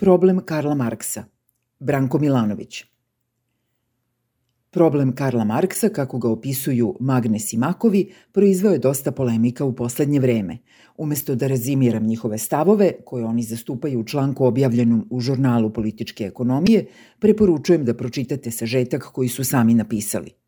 Problem Karla Marksa. Branko Milanović. Problem Karla Marksa, kako ga opisuju Magnes i Makovi, proizveo je dosta polemika u poslednje vreme. Umesto da razimiram njihove stavove, koje oni zastupaju u članku objavljenom u žurnalu političke ekonomije, preporučujem da pročitate sažetak koji su sami napisali.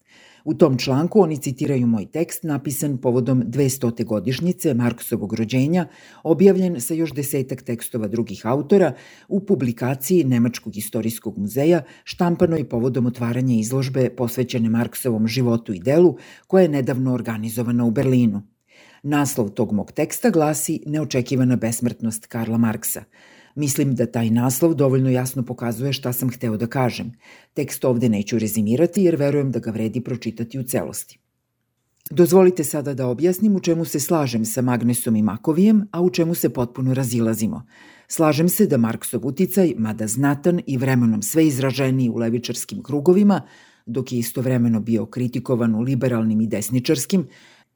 U tom članku oni citiraju moj tekst napisan povodom 200. godišnjice Marksovog rođenja, objavljen sa još desetak tekstova drugih autora u publikaciji Nemačkog istorijskog muzeja, štampanoj povodom otvaranja izložbe posvećene Marksovom životu i delu, koja je nedavno organizovana u Berlinu. Naslov tog mog teksta glasi Neočekivana besmrtnost Karla Marksa – Mislim da taj naslov dovoljno jasno pokazuje šta sam hteo da kažem. Tekst ovde neću rezimirati jer verujem da ga vredi pročitati u celosti. Dozvolite sada da objasnim u čemu se slažem sa Magnesom i Makovijem, a u čemu se potpuno razilazimo. Slažem se da Marksov uticaj, mada znatan i vremenom sve izraženiji u levičarskim krugovima, dok je istovremeno bio kritikovan u liberalnim i desničarskim,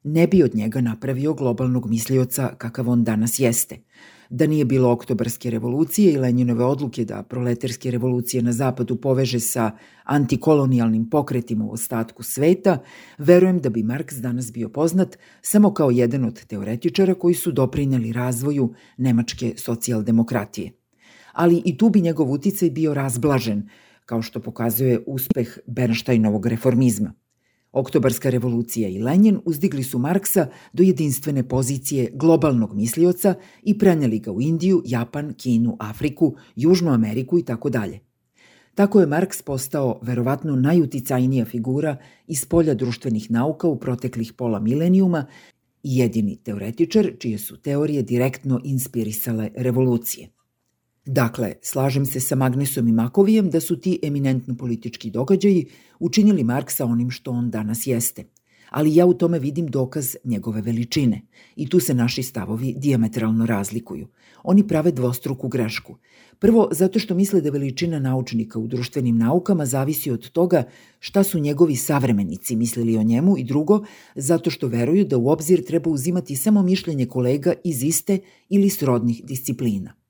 ne bi od njega napravio globalnog mislioca kakav on danas jeste – Da nije bilo oktobarske revolucije i Lenjinove odluke da proletarske revolucije na zapadu poveže sa antikolonijalnim pokretima u ostatku sveta, verujem da bi Marks danas bio poznat samo kao jedan od teoretičara koji su doprinjali razvoju nemačke socijaldemokratije. Ali i tu bi njegov uticaj bio razblažen, kao što pokazuje uspeh Bernsteinovog reformizma – Oktobarska revolucija i Lenin uzdigli su Marksa do jedinstvene pozicije globalnog mislioca i preneli ga u Indiju, Japan, Kinu, Afriku, Južnu Ameriku i tako dalje. Tako je Marks postao verovatno najuticajnija figura iz polja društvenih nauka u proteklih pola milenijuma i jedini teoretičar čije su teorije direktno inspirisale revolucije. Dakle, slažem se sa Magnesom i Makovijem da su ti eminentno politički događaji učinili Marksa onim što on danas jeste. Ali ja u tome vidim dokaz njegove veličine. I tu se naši stavovi diametralno razlikuju. Oni prave dvostruku grešku. Prvo, zato što misle da veličina naučnika u društvenim naukama zavisi od toga šta su njegovi savremenici mislili o njemu i drugo, zato što veruju da u obzir treba uzimati samo mišljenje kolega iz iste ili srodnih disciplina.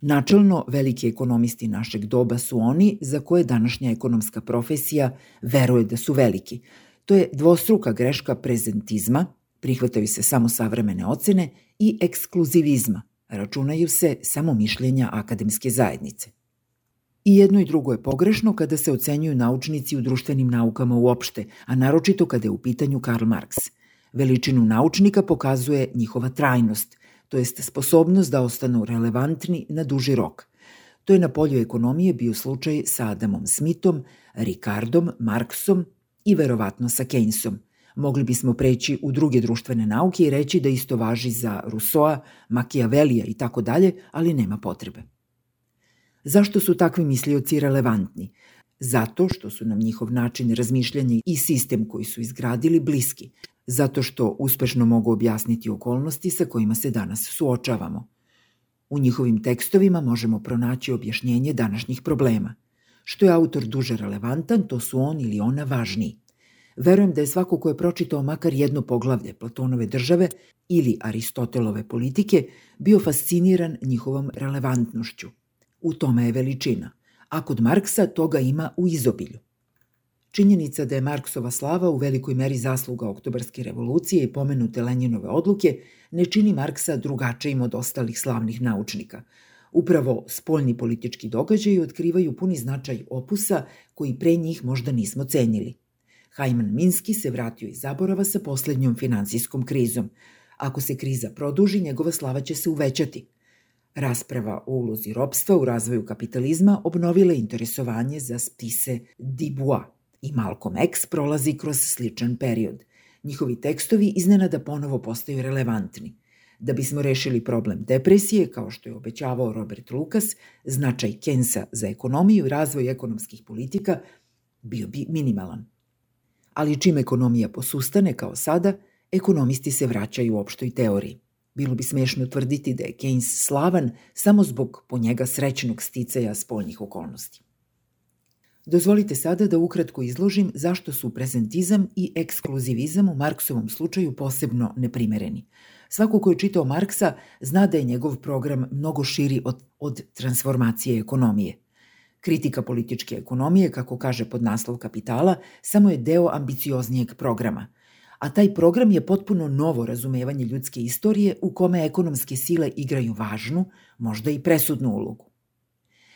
Načelno, veliki ekonomisti našeg doba su oni za koje današnja ekonomska profesija veruje da su veliki. To je dvostruka greška prezentizma, prihvataju se samo savremene ocene, i ekskluzivizma, računaju se samo mišljenja akademske zajednice. I jedno i drugo je pogrešno kada se ocenjuju naučnici u društvenim naukama uopšte, a naročito kada je u pitanju Karl Marx. Veličinu naučnika pokazuje njihova trajnost – to jest sposobnost da ostanu relevantni na duži rok. To je na polju ekonomije bio slučaj sa Adamom Smithom, Ricardom, Marksom i verovatno sa Keynesom. Mogli bismo preći u druge društvene nauke i reći da isto važi za Rousseau, Machiavellija i tako dalje, ali nema potrebe. Zašto su takvi mislioci relevantni? Zato što su nam njihov način razmišljanja i sistem koji su izgradili bliski zato što uspešno mogu objasniti okolnosti sa kojima se danas suočavamo. U njihovim tekstovima možemo pronaći objašnjenje današnjih problema. Što je autor duže relevantan, to su on ili ona važniji. Verujem da je svako ko je pročitao makar jedno poglavlje Platonove države ili Aristotelove politike bio fasciniran njihovom relevantnošću. U tome je veličina, a kod Marksa toga ima u izobilju. Činjenica da je Marksova slava u velikoj meri zasluga oktobarske revolucije i pomenute Lenjinove odluke ne čini Marksa drugačijim od ostalih slavnih naučnika. Upravo spoljni politički događaji otkrivaju puni značaj opusa koji pre njih možda nismo cenili. Hajman Minski se vratio iz zaborava sa poslednjom finansijskom krizom. Ako se kriza produži, njegova slava će se uvećati. Rasprava o ulozi ropstva u razvoju kapitalizma obnovila interesovanje za spise Dubois i Malcolm X prolazi kroz sličan period. Njihovi tekstovi iznenada ponovo postaju relevantni. Da bismo rešili problem depresije, kao što je obećavao Robert Lucas, značaj Kensa za ekonomiju i razvoj ekonomskih politika bio bi minimalan. Ali čim ekonomija posustane kao sada, ekonomisti se vraćaju u opštoj teoriji. Bilo bi smešno tvrditi da je Keynes slavan samo zbog po njega srećnog sticaja spoljnih okolnosti. Dozvolite sada da ukratko izložim zašto su prezentizam i ekskluzivizam u Marksovom slučaju posebno neprimereni. Svako ko je čitao Marksa zna da je njegov program mnogo širi od, od transformacije ekonomije. Kritika političke ekonomije, kako kaže pod naslov kapitala, samo je deo ambicioznijeg programa. A taj program je potpuno novo razumevanje ljudske istorije u kome ekonomske sile igraju važnu, možda i presudnu ulogu.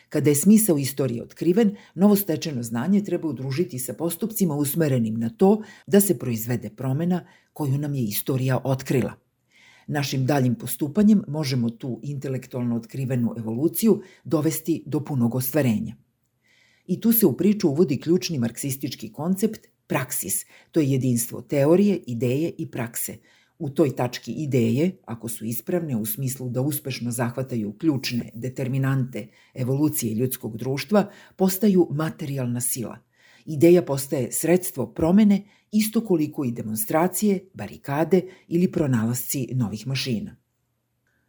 Kada je smisao istorije otkriven, novostečeno znanje treba udružiti sa postupcima usmerenim na to da se proizvede promena koju nam je istorija otkrila. Našim daljim postupanjem možemo tu intelektualno otkrivenu evoluciju dovesti do punog ostvarenja. I tu se u priču uvodi ključni marksistički koncept praksis, to je jedinstvo teorije, ideje i prakse, U toj tački ideje, ako su ispravne u smislu da uspešno zahvataju ključne determinante evolucije ljudskog društva, postaju materijalna sila. Ideja postaje sredstvo promene isto koliko i demonstracije, barikade ili pronalasci novih mašina.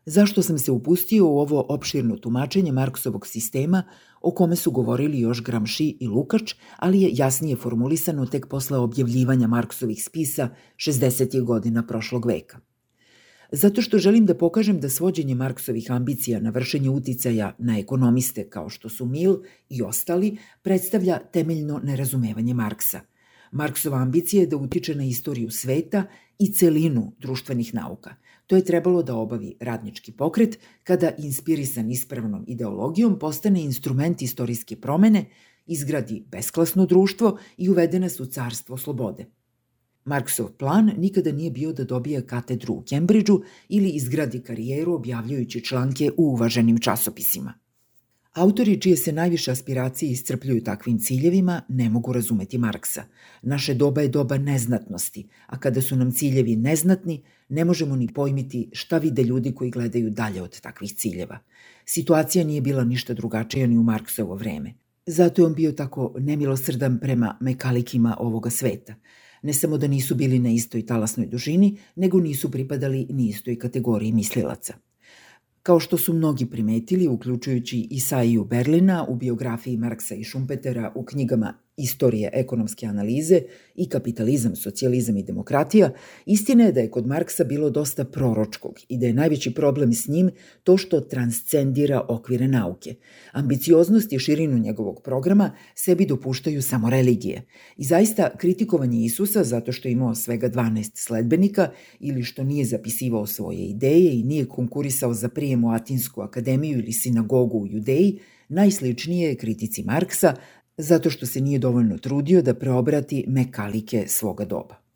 Zašto sam se upustio u ovo opširno tumačenje Marksovog sistema o kome su govorili još Gramši i Lukač, ali je jasnije formulisano tek posle objavljivanja Marksovih spisa 60. godina prošlog veka. Zato što želim da pokažem da svođenje Marksovih ambicija na vršenje uticaja na ekonomiste kao što su Mil i ostali predstavlja temeljno nerazumevanje Marksa. Marksova ambicija je da utiče na istoriju sveta i celinu društvenih nauka – To je trebalo da obavi radnički pokret kada, inspirisan ispravnom ideologijom, postane instrument istorijske promene, izgradi besklasno društvo i uvede nas u carstvo slobode. Marksov plan nikada nije bio da dobije katedru u Kembridžu ili izgradi karijeru objavljujući članke u uvaženim časopisima. Autori čije se najviše aspiracije iscrpljuju takvim ciljevima ne mogu razumeti Marksa. Naše doba je doba neznatnosti, a kada su nam ciljevi neznatni, ne možemo ni pojmiti šta vide ljudi koji gledaju dalje od takvih ciljeva. Situacija nije bila ništa drugačija ni u Marksovo vreme. Zato je on bio tako nemilosrdan prema mekalikima ovoga sveta. Ne samo da nisu bili na istoj talasnoj dužini, nego nisu pripadali ni istoj kategoriji mislilaca. Kao što su mnogi primetili, uključujući Isaiju Berlina u biografiji Marksa i Šumpetera u knjigama Istorije ekonomske analize i Kapitalizam, socijalizam i demokratija, istina je da je kod Marksa bilo dosta proročkog i da je najveći problem s njim to što transcendira okvire nauke. Ambicioznost i širinu njegovog programa sebi dopuštaju samo religije. I zaista kritikovanje Isusa zato što je imao svega 12 sledbenika ili što nije zapisivao svoje ideje i nije konkurisao za prijem u Atinsku akademiju ili sinagogu u Judeji, najsličnije je kritici Marksa, zato što se nije dovoljno trudio da preobrati mekalike svoga doba.